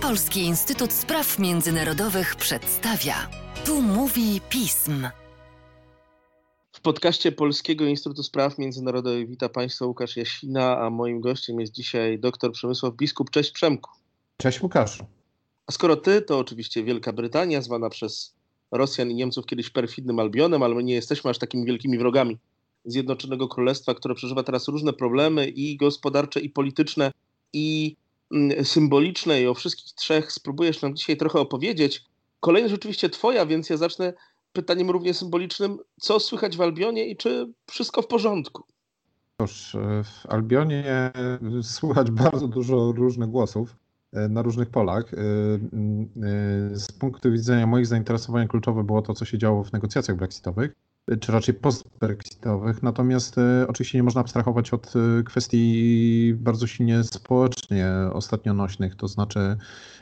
Polski Instytut Spraw Międzynarodowych przedstawia. Tu mówi pism. W podcaście Polskiego Instytutu Spraw Międzynarodowych wita Państwa Łukasz Jasina, a moim gościem jest dzisiaj dr Przemysław Biskup. Cześć Przemku. Cześć Łukaszu. A skoro ty, to oczywiście Wielka Brytania, zwana przez Rosjan i Niemców kiedyś perfidnym Albionem, ale my nie jesteśmy aż takimi wielkimi wrogami Zjednoczonego Królestwa, które przeżywa teraz różne problemy i gospodarcze, i polityczne, i mm, symboliczne. I o wszystkich trzech spróbujesz nam dzisiaj trochę opowiedzieć. Kolejność rzeczywiście twoja, więc ja zacznę pytaniem równie symbolicznym. Co słychać w Albionie i czy wszystko w porządku? Cóż, w Albionie słychać bardzo dużo różnych głosów e, na różnych polach. E, z punktu widzenia moich zainteresowań kluczowe było to, co się działo w negocjacjach brexitowych czy raczej post-brexitowych. Natomiast e, oczywiście nie można abstrahować od e, kwestii bardzo silnie społecznie ostatnio nośnych, to znaczy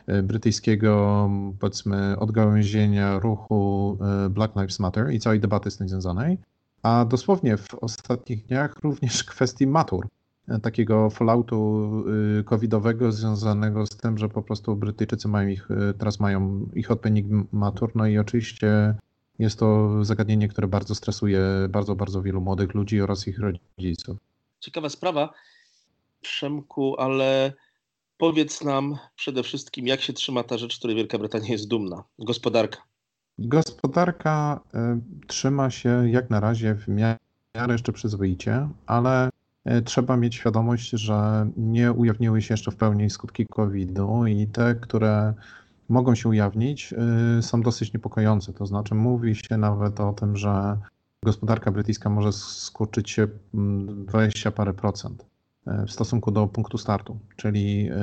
e, brytyjskiego powiedzmy odgałęzienia ruchu Black Lives Matter i całej debaty z tym związanej, a dosłownie w ostatnich dniach również kwestii matur takiego falloutu covidowego związanego z tym, że po prostu Brytyjczycy mają ich, teraz mają ich odpowiednik matur, no i oczywiście jest to zagadnienie, które bardzo stresuje bardzo, bardzo wielu młodych ludzi oraz ich rodziców. Ciekawa sprawa, Przemku, ale powiedz nam przede wszystkim, jak się trzyma ta rzecz, której Wielka Brytania jest dumna, gospodarka. Gospodarka y, trzyma się jak na razie w miarę jeszcze przyzwoicie, ale y, trzeba mieć świadomość, że nie ujawniły się jeszcze w pełni skutki COVID-u i te, które mogą się ujawnić, y, są dosyć niepokojące. To znaczy, mówi się nawet o tym, że gospodarka brytyjska może skurczyć się 20 mm, parę procent y, w stosunku do punktu startu, czyli y,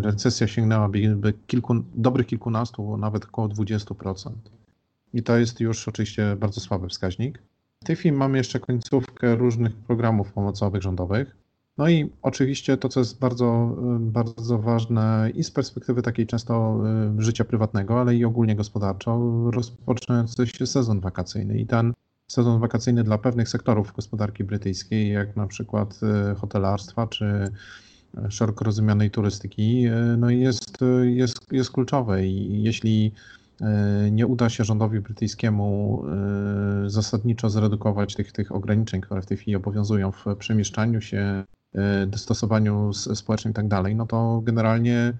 recesja sięgnęłaby kilku, dobrych kilkunastu, nawet około 20%. I to jest już oczywiście bardzo słaby wskaźnik. W tej chwili mamy jeszcze końcówkę różnych programów pomocowych rządowych. No i oczywiście to, co jest bardzo, bardzo ważne i z perspektywy takiej często y, życia prywatnego, ale i ogólnie gospodarczo, rozpoczynający się sezon wakacyjny. I ten sezon wakacyjny dla pewnych sektorów gospodarki brytyjskiej, jak na przykład y, hotelarstwa czy y, szeroko rozumianej turystyki, no jest, jest, jest kluczowy. I jeśli nie uda się rządowi brytyjskiemu zasadniczo zredukować tych, tych ograniczeń, które w tej chwili obowiązują w przemieszczaniu się, dostosowaniu społecznym i tak dalej, no to generalnie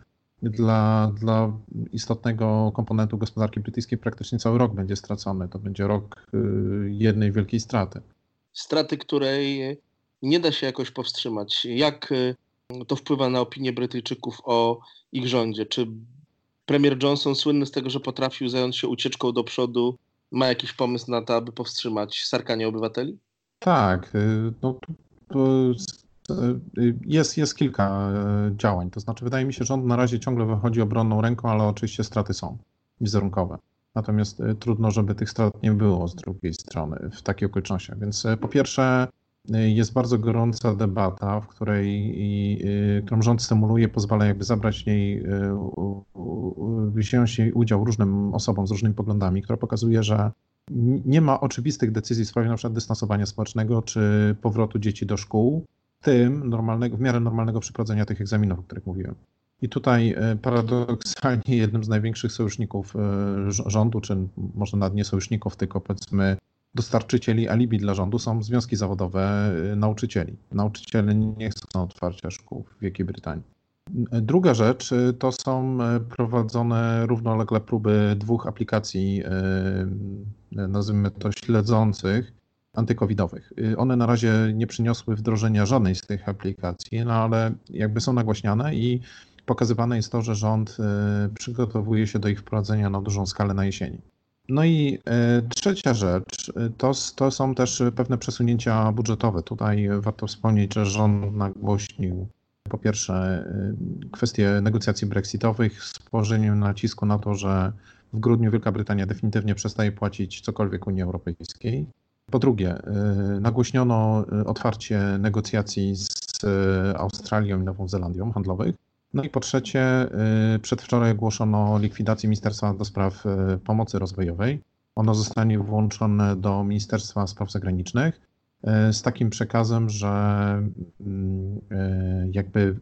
dla, dla istotnego komponentu gospodarki brytyjskiej praktycznie cały rok będzie stracony. To będzie rok e, jednej wielkiej straty. Straty, której nie da się jakoś powstrzymać. Jak e, to wpływa na opinię Brytyjczyków o ich rządzie? Czy premier Johnson, słynny z tego, że potrafił zająć się ucieczką do przodu, ma jakiś pomysł na to, aby powstrzymać sarkanie obywateli? Tak. No, jest, jest kilka e, działań. To znaczy, wydaje mi się, że rząd na razie ciągle wychodzi obronną ręką, ale oczywiście straty są wizerunkowe. Natomiast e, trudno, żeby tych strat nie było z drugiej strony w takich okolicznościach. Więc e, po pierwsze, jest bardzo gorąca debata, w której, którą rząd stymuluje, pozwala jakby zabrać w niej, wziąć jej udział różnym osobom z różnymi poglądami, która pokazuje, że nie ma oczywistych decyzji w sprawie przykład dystansowania społecznego czy powrotu dzieci do szkół, tym normalnego, w miarę normalnego przeprowadzenia tych egzaminów, o których mówiłem. I tutaj e, paradoksalnie jednym z największych sojuszników e, rządu, czy może nawet nie sojuszników, tylko powiedzmy dostarczycieli alibi dla rządu są związki zawodowe e, nauczycieli. Nauczyciele nie chcą otwarcia szkół w Wielkiej Brytanii. Druga rzecz to są prowadzone równolegle próby dwóch aplikacji, nazwijmy to śledzących, antykowidowych. Y, one na razie nie przyniosły wdrożenia żadnej z tych aplikacji, no ale jakby są nagłaśniane i pokazywane jest to, że rząd y, przygotowuje się do ich wprowadzenia na dużą skalę na jesieni. No i y, trzecia rzecz to, to są też pewne przesunięcia budżetowe. Tutaj warto wspomnieć, że rząd nagłośnił po pierwsze kwestie negocjacji brexitowych z położeniem nacisku na to, że w grudniu Wielka Brytania definitywnie przestaje płacić cokolwiek Unii Europejskiej. Po drugie, y, nagłośniono y, otwarcie negocjacji z y, Australią i Nową Zelandią handlowych. No i po trzecie, przedwczoraj ogłoszono likwidację Ministerstwa do Spraw Pomocy Rozwojowej. Ono zostanie włączone do Ministerstwa Spraw Zagranicznych. z takim przekazem, że mm, jakby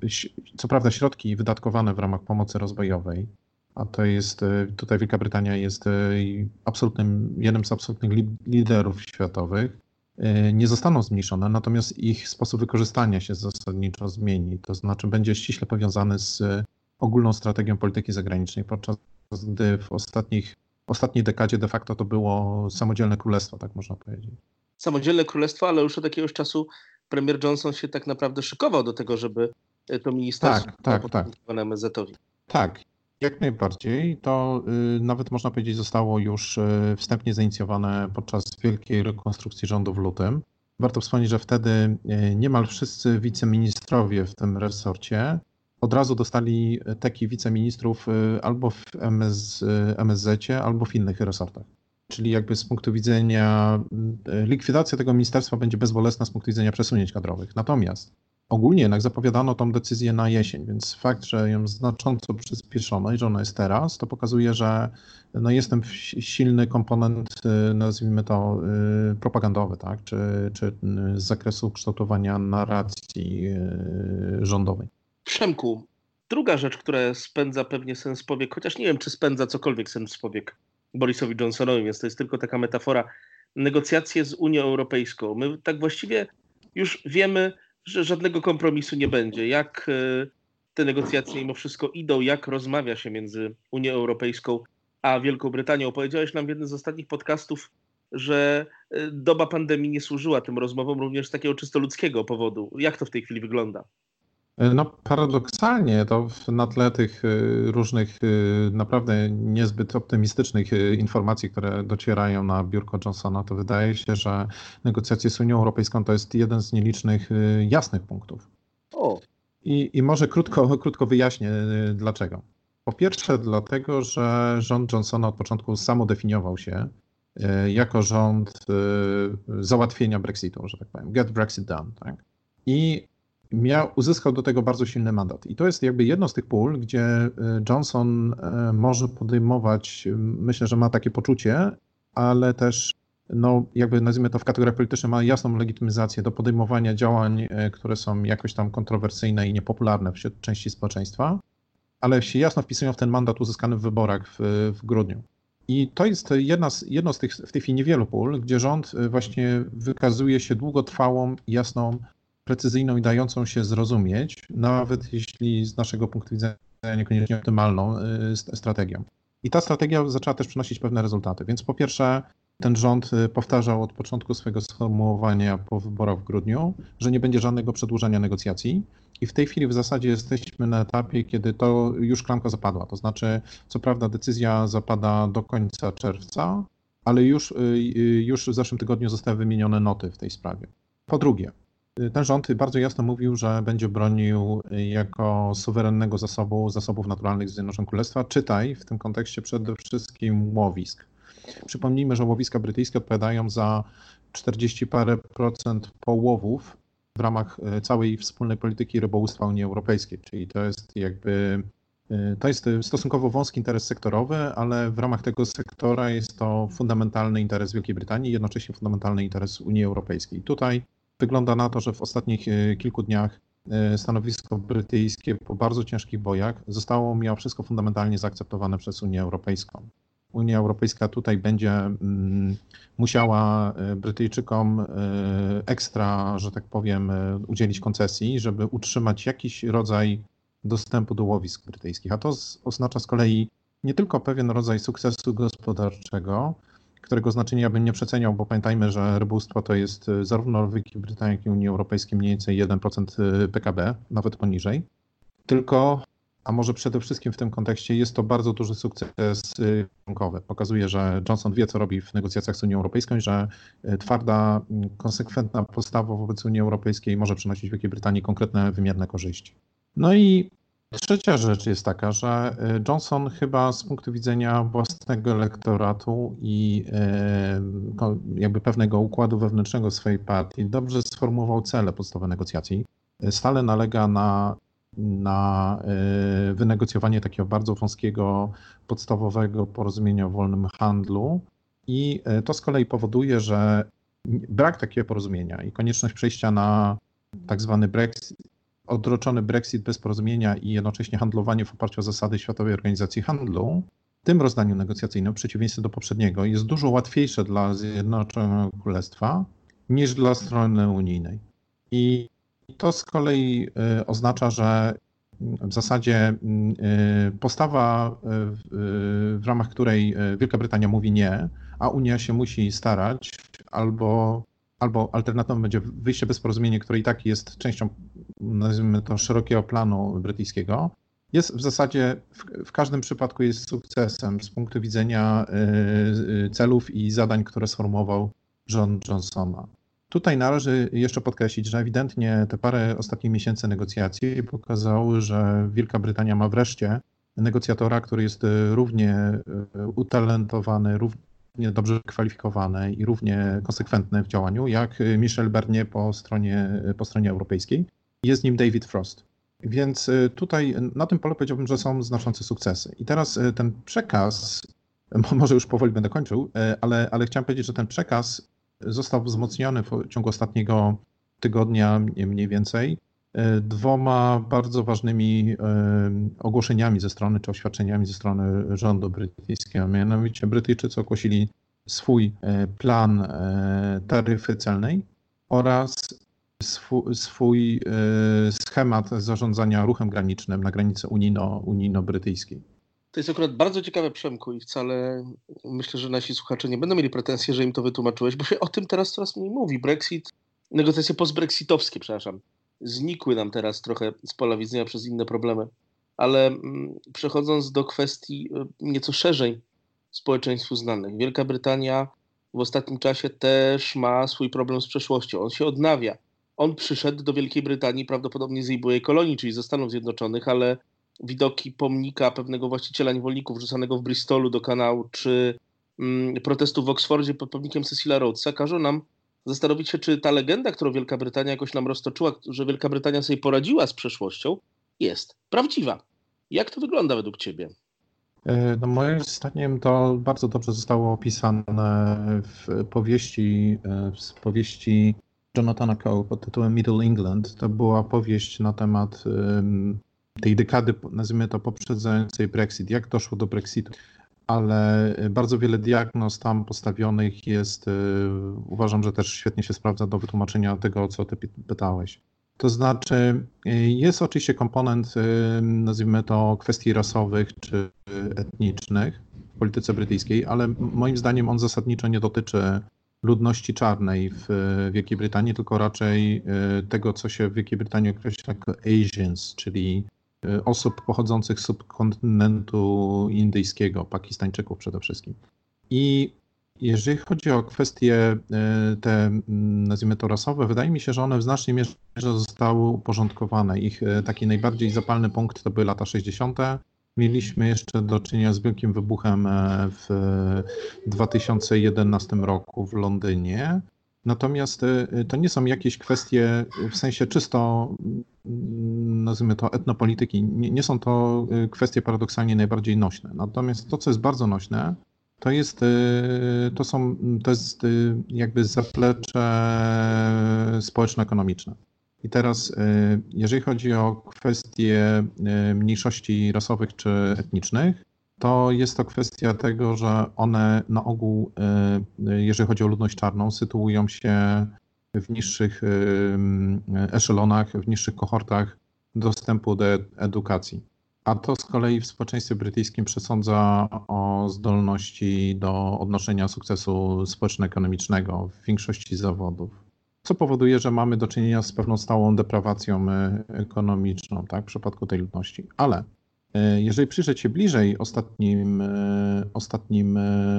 co prawda środki wydatkowane w ramach pomocy rozwojowej, a to jest tutaj Wielka Brytania jest absolutnym, jednym z absolutnych liderów światowych, nie zostaną zmniejszone, natomiast ich sposób wykorzystania się zasadniczo zmieni. To znaczy będzie ściśle powiązany z ogólną strategią polityki zagranicznej, podczas gdy w ostatnich, ostatniej dekadzie de facto to było samodzielne królestwo, tak można powiedzieć. Samodzielne królestwo, ale już od jakiegoś czasu premier Johnson się tak naprawdę szykował do tego, żeby to ministerstwo tak, tak, tak. MSZ-owi. Tak, jak najbardziej. To y, nawet można powiedzieć zostało już y, wstępnie zainicjowane podczas wielkiej rekonstrukcji rządu w lutym. Warto wspomnieć, że wtedy y, niemal wszyscy wiceministrowie w tym resorcie od razu dostali taki wiceministrów albo w MS, MSZ, albo w innych resortach. Czyli jakby z punktu widzenia likwidacja tego ministerstwa będzie bezbolesna z punktu widzenia przesunięć kadrowych. Natomiast Ogólnie jednak zapowiadano tą decyzję na jesień, więc fakt, że ją znacząco przyspieszono i że ona jest teraz, to pokazuje, że no jest ten silny komponent, y, nazwijmy to, y, propagandowy, tak? czy, czy y, z zakresu kształtowania narracji rządowej. Przemku, druga rzecz, która spędza pewnie sens powiek, chociaż nie wiem, czy spędza cokolwiek sens powiek Borisowi Johnsonowi, więc to jest tylko taka metafora, negocjacje z Unią Europejską. My tak właściwie już wiemy, że żadnego kompromisu nie będzie. Jak e, te negocjacje mimo wszystko idą, jak rozmawia się między Unią Europejską a Wielką Brytanią. Powiedziałeś nam w jednym z ostatnich podcastów, że e, doba pandemii nie służyła tym rozmowom również z takiego czysto ludzkiego powodu. Jak to w tej chwili wygląda? E, no paradoksalnie to na tle tych różnych naprawdę niezbyt optymistycznych informacji, które docierają na biurko Johnsona, to wydaje się, że negocjacje z Unią Europejską to jest jeden z nielicznych jasnych punktów. O. I, i może krótko, krótko wyjaśnię dlaczego. Po pierwsze dlatego, że rząd Johnsona od początku samodefiniował się jako rząd załatwienia Brexitu, że tak powiem, get Brexit done. Tak? I miał, uzyskał do tego bardzo silny mandat. I to jest jakby jedno z tych pól, gdzie e, Johnson e, może podejmować, myślę, że ma takie poczucie, ale też, no, jakby nazwijmy to w kategoriach politycznych, ma jasną legitymizację do podejmowania działań, e, które są jakoś tam kontrowersyjne i niepopularne wśród części społeczeństwa, ale się jasno wpisują w ten mandat uzyskany w wyborach w, w grudniu. I to jest jedna z, jedno z tych w tej chwili niewielu pól, gdzie rząd właśnie wykazuje się długotrwałą, jasną precyzyjną i dającą się zrozumieć, nawet jeśli z naszego punktu widzenia niekoniecznie optymalną y, strategią. I ta strategia zaczęła też przynosić pewne rezultaty. Więc po pierwsze, ten rząd y, powtarzał od początku swojego sformułowania po wyborach w grudniu, że nie będzie żadnego przedłużania negocjacji. I w tej chwili w zasadzie jesteśmy na etapie, kiedy to już klamka zapadła. To znaczy, co prawda decyzja zapada do końca czerwca, ale już, y, już w zeszłym tygodniu zostały wymienione noty w tej sprawie. Po drugie, ten rząd bardzo jasno mówił, że będzie bronił jako suwerennego zasobu zasobów naturalnych Zjednoczonego Królestwa. Czytaj w tym kontekście przede wszystkim łowisk. Przypomnijmy, że łowiska brytyjskie odpowiadają za 40 parę procent połowów w ramach e, całej wspólnej polityki rybołówstwa Unii Europejskiej, czyli to jest jakby e, to jest stosunkowo wąski interes sektorowy, ale w ramach tego sektora jest to fundamentalny interes Wielkiej Brytanii, jednocześnie fundamentalny interes Unii Europejskiej. Tutaj Wygląda na to, że w ostatnich e, kilku dniach e, stanowisko brytyjskie po bardzo ciężkich bojach zostało mimo wszystko fundamentalnie zaakceptowane przez Unię Europejską. Unia Europejska tutaj będzie mm, musiała e, Brytyjczykom ekstra, że tak powiem, udzielić koncesji, żeby utrzymać jakiś rodzaj dostępu do łowisk brytyjskich. A to oznacza z kolei nie tylko pewien rodzaj sukcesu gospodarczego, którego znaczenia bym nie przeceniał, bo pamiętajmy, że rybóstwo to jest y, zarówno w Wielkiej Brytanii, jak i Unii Europejskiej mniej więcej 1% PKB, nawet poniżej. Tylko, a może przede wszystkim w tym kontekście jest to bardzo duży sukces y, rynkowy. Pokazuje, że Johnson wie, co robi w negocjacjach z Unią Europejską i że y, twarda, mm, konsekwentna postawa wobec Unii Europejskiej może przynosić Wielkiej Brytanii konkretne, wymierne korzyści. No i Trzecia rzecz jest taka, że y, Johnson chyba z punktu widzenia własnego elektoratu i y, jakby pewnego układu wewnętrznego swojej partii dobrze sformułował cele podstawowe negocjacji. Stale nalega na, na wynegocjowanie takiego bardzo wąskiego, podstawowego porozumienia o wolnym handlu i to z kolei powoduje, że brak takiego porozumienia i konieczność przejścia na tak zwany Brexit, odroczony Brexit bez porozumienia i jednocześnie handlowanie w oparciu o zasady Światowej Organizacji Handlu, w tym rozdaniu negocjacyjnym, w przeciwieństwie do poprzedniego, jest dużo łatwiejsze dla Zjednoczonego Królestwa niż dla strony unijnej. I to z kolei y, oznacza, że w zasadzie y, postawa, y, w ramach której Wielka Brytania mówi nie, a Unia się musi starać, albo, albo alternatywą będzie wyjście bez porozumienia, które i tak jest częścią, nazwijmy to, szerokiego planu brytyjskiego, jest w zasadzie w, w, każdym przypadku jest sukcesem z punktu widzenia celów i zadań, które sformułował rząd Johnsona. Tutaj należy jeszcze podkreślić, że ewidentnie te parę ostatnich miesięcy negocjacji pokazały, że Wielka Brytania ma wreszcie negocjatora, który jest równie e, utalentowany, równie dobrze kwalifikowany i równie konsekwentny w działaniu, jak Michel Barnier po stronie, po stronie europejskiej. Jest nim David Frost. Więc e, tutaj na tym polu powiedziałbym, że są znaczące sukcesy. I teraz ten przekaz, może już powoli będę kończył, ale, ale chciałem powiedzieć, że ten przekaz został wzmocniony w ciągu ostatniego tygodnia mniej więcej dwoma bardzo ważnymi e, ogłoszeniami ze strony, czy oświadczeniami ze strony rządu brytyjskiego. Mianowicie Brytyjczycy ogłosili swój e, plan taryfy celnej oraz swój, schemat zarządzania ruchem granicznym na granicy unijno, unijno-brytyjskiej. To jest akurat bardzo ciekawe, Przemku, i wcale myślę, że nasi słuchacze nie będą mieli pretensji, że im to wytłumaczyłeś, bo się o tym teraz coraz mniej mówi. Brexit, negocjacje postbrexitowskie, przepraszam, znikły nam teraz trochę z pola widzenia przez inne problemy. Ale mm, przechodząc do kwestii y, nieco szerzej społeczeństwu znanych, Wielka Brytania w ostatnim czasie też ma swój problem z przeszłością. On się odnawia. On przyszedł do Wielkiej Brytanii prawdopodobnie z jej byłej kolonii, czyli ze Stanów Zjednoczonych, ale widoki pomnika pewnego właściciela niewolników rzucanego w Bristolu do kanału, czy mm, protestów w Oksfordzie pod pomnikiem Cecila Rhodesa każą nam zastanowić się, czy ta legenda, którą Wielka Brytania jakoś nam roztoczyła, że Wielka Brytania sobie poradziła z przeszłością, jest prawdziwa. Jak to wygląda według Ciebie? E, no moim zdaniem to bardzo dobrze zostało opisane w powieści, e, w powieści Jonathana Coe pod tytułem Middle England. To była powieść na temat tej dekady, nazwijmy to poprzedzającej Brexit, jak doszło do Brexitu. Ale bardzo wiele diagnoz tam postawionych jest, y, uważam, że też świetnie się sprawdza do wytłumaczenia tego, co ty pytałeś. To znaczy, y, jest oczywiście komponent, y, nazwijmy to, kwestii rasowych czy etnicznych w polityce brytyjskiej, ale moim zdaniem on zasadniczo nie dotyczy ludności czarnej w Wielkiej Brytanii, tylko raczej tego, co się w Wielkiej Brytanii określa jako Asians, czyli osób pochodzących z subkontynentu indyjskiego, Pakistańczyków przede wszystkim. I jeżeli chodzi o kwestie y, te, mm, nazwijmy to rasowe, wydaje mi się, że one w znacznej mierze zostały uporządkowane. Ich y, taki najbardziej zapalny punkt to były lata 60. Mieliśmy jeszcze do czynienia z wielkim wybuchem e, w 2011 roku w Londynie. Natomiast to nie są jakieś kwestie w sensie czysto nazwijmy to, etnopolityki. Nie, nie, są to y, kwestie paradoksalnie najbardziej nośne. Natomiast to, co jest bardzo nośne, to jest, y, to są, to jest y, jakby zaplecze społeczno-ekonomiczne. I teraz, jeżeli chodzi o kwestie mniejszości rasowych czy etnicznych, to jest to kwestia tego, że one na ogół, jeżeli chodzi o ludność czarną, sytuują się w niższych eszelonach, w niższych kohortach dostępu do edukacji. A to z kolei w społeczeństwie brytyjskim przesądza o zdolności do odnoszenia sukcesu społeczno-ekonomicznego w większości zawodów. Co powoduje, że mamy do czynienia z pewną stałą deprawacją ekonomiczną tak, w przypadku tej ludności. Ale jeżeli przyjrzeć się bliżej ostatnim, e, ostatnim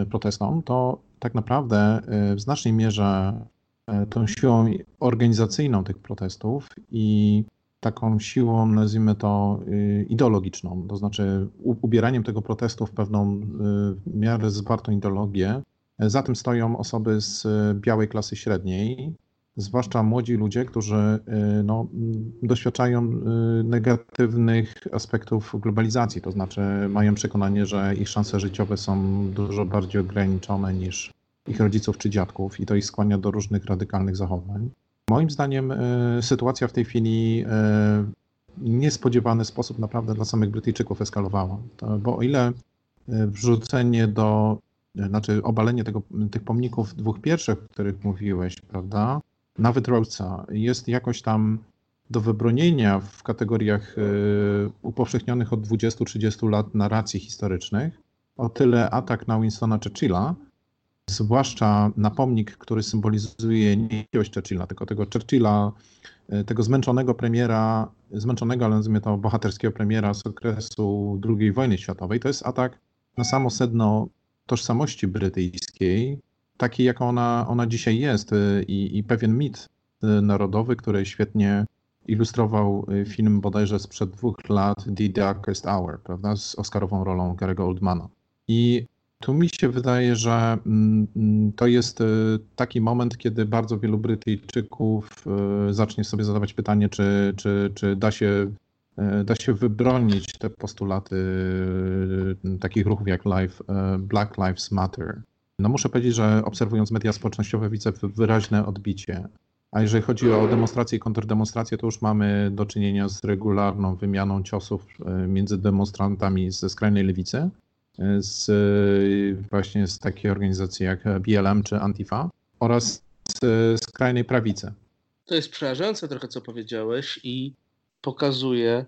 protestom, to tak naprawdę w znacznej mierze E, tą siłą organizacyjną tych protestów i taką siłą, nazwijmy to, ideologiczną, to znaczy ubieraniem tego protestu w pewną w miarę zwartą ideologię. E, za tym stoją osoby z białej klasy średniej, zwłaszcza młodzi ludzie, którzy y, no, doświadczają negatywnych aspektów globalizacji, to znaczy mają przekonanie, że ich szanse życiowe są dużo bardziej ograniczone niż ich rodziców czy dziadków i to ich skłania do różnych radykalnych zachowań. Moim zdaniem y, sytuacja w tej chwili niespodziewany sposób naprawdę dla samych Brytyjczyków eskalowała. Bo o ile wrzucenie do, znaczy obalenie tego, tych pomników dwóch pierwszych, o których mówiłeś, prawda, nawet Rhodesa jest jakoś tam do wybronienia w kategoriach upowszechnionych od 20-30 lat narracji historycznych, o tyle atak na Winstona Churchilla, zwłaszcza na pomnik, który symbolizuje nie jakiegoś Churchilla, tylko tego Churchilla, e, tego zmęczonego premiera, zmęczonego, ale nazwijmy to bohaterskiego premiera z okresu II wojny światowej, to jest atak na samo sedno tożsamości brytyjskiej, takiej, jaką ona, ona dzisiaj jest e, i, i pewien mit e, narodowy, który świetnie ilustrował film bodajże sprzed dwóch lat The Darkest Hour, prawda, z Oscarową rolą Gary'ego Oldmana. I tu mi się wydaje, że mm, mm, to jest taki moment, kiedy bardzo wielu Brytyjczyków zacznie sobie zadawać pytanie, czy, czy, czy da, się, da się wybronić te postulaty takich ruchów jak Life, Black Lives Matter. No muszę powiedzieć, że obserwując media społecznościowe widzę wyraźne odbicie. A jeżeli chodzi o demonstracje i kontrdemonstracje, to już mamy do czynienia z regularną wymianą ciosów między demonstrantami ze skrajnej lewicy z, właśnie z takiej organizacji jak BLM czy Antifa oraz z skrajnej prawicy. To jest przerażające trochę, co powiedziałeś i pokazuje,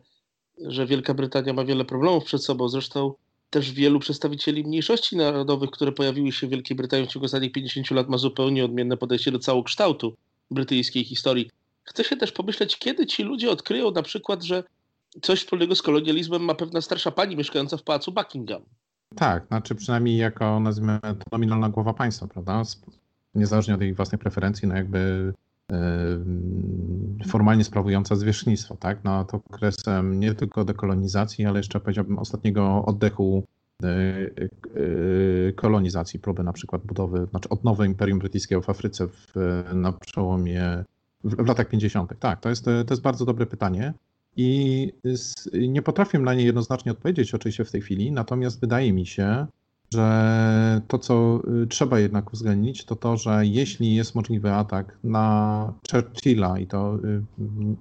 że Wielka Brytania ma wiele problemów przed sobą. Zresztą też wielu przedstawicieli mniejszości narodowych, które pojawiły się w Wielkiej Brytanii w ciągu ostatnich 50 lat, ma zupełnie odmienne podejście do całokształtu brytyjskiej historii. Chce się też pomyśleć, kiedy ci ludzie odkryją na przykład, że coś wspólnego z kolonializmem ma pewna starsza pani mieszkająca w pałacu Buckingham. Tak, znaczy przynajmniej jako nazwijmy to nominalna głowa państwa, prawda? Niezależnie od jej własnej preferencji, no jakby formalnie sprawująca zwierzchnictwo, tak? No to okresem nie tylko dekolonizacji, ale jeszcze powiedziałbym ostatniego oddechu e, e, kolonizacji, próby na przykład budowy, znaczy odnowy Imperium Brytyjskiego w Afryce w, na przełomie, w, w latach 50. Tak, to jest, to jest bardzo dobre pytanie. I nie potrafię na nie jednoznacznie odpowiedzieć oczywiście w tej chwili, natomiast wydaje mi się, że to, co y, trzeba jednak uwzględnić, to to, że jeśli jest możliwy atak na Churchilla i to y,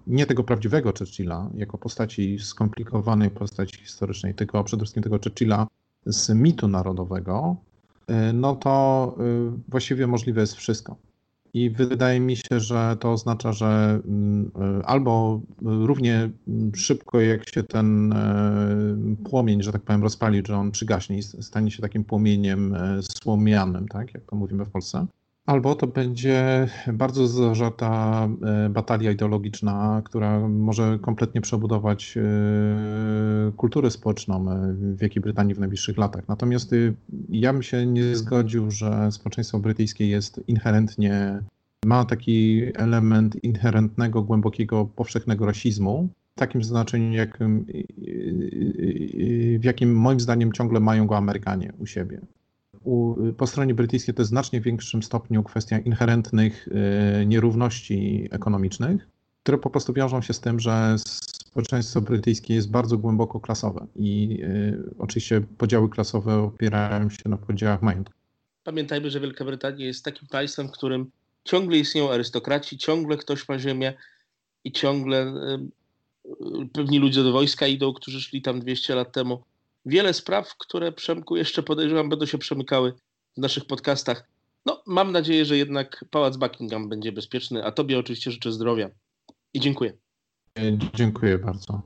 nie tego prawdziwego Churchilla, jako postaci skomplikowanej postaci historycznej, tylko przede wszystkim tego Churchilla z mitu narodowego, y, no to właściwie możliwe jest wszystko. I wydaje mi się, że to oznacza, że mm, e, albo równie szybko jak się ten e, płomień, że tak powiem, rozpali, że on przygaśnie i stanie się takim płomieniem e, słomianym, tak, jak to mówimy w Polsce, albo to będzie bardzo zażarta batalia ideologiczna, która może kompletnie przebudować kulturę społeczną w Wielkiej Brytanii w najbliższych latach. Natomiast y, ja bym się nie zgodził, że społeczeństwo brytyjskie jest inherentnie, ma taki element inherentnego, głębokiego, powszechnego rasizmu, takim znaczeniu, jak, y, y, w jakim moim zdaniem ciągle mają go Amerykanie u siebie u, po stronie brytyjskiej to jest w znacznie większym stopniu kwestia inherentnych y, nierówności ekonomicznych, które po prostu wiążą się z tym, że społeczeństwo brytyjskie jest bardzo głęboko klasowe i y, oczywiście podziały klasowe opierają się na podziałach majątku. Pamiętajmy, że Wielka Brytania jest takim państwem, w którym ciągle istnieją arystokraci, ciągle ktoś ma ziemię i ciągle y, pewni ludzie do wojska idą, którzy szli tam 200 lat temu wiele spraw, które Przemku jeszcze podejrzewam będą się przemykały w naszych podcastach. No, mam nadzieję, że jednak Pałac Buckingham będzie bezpieczny, a Tobie oczywiście życzę zdrowia i dziękuję. Dziękuję bardzo.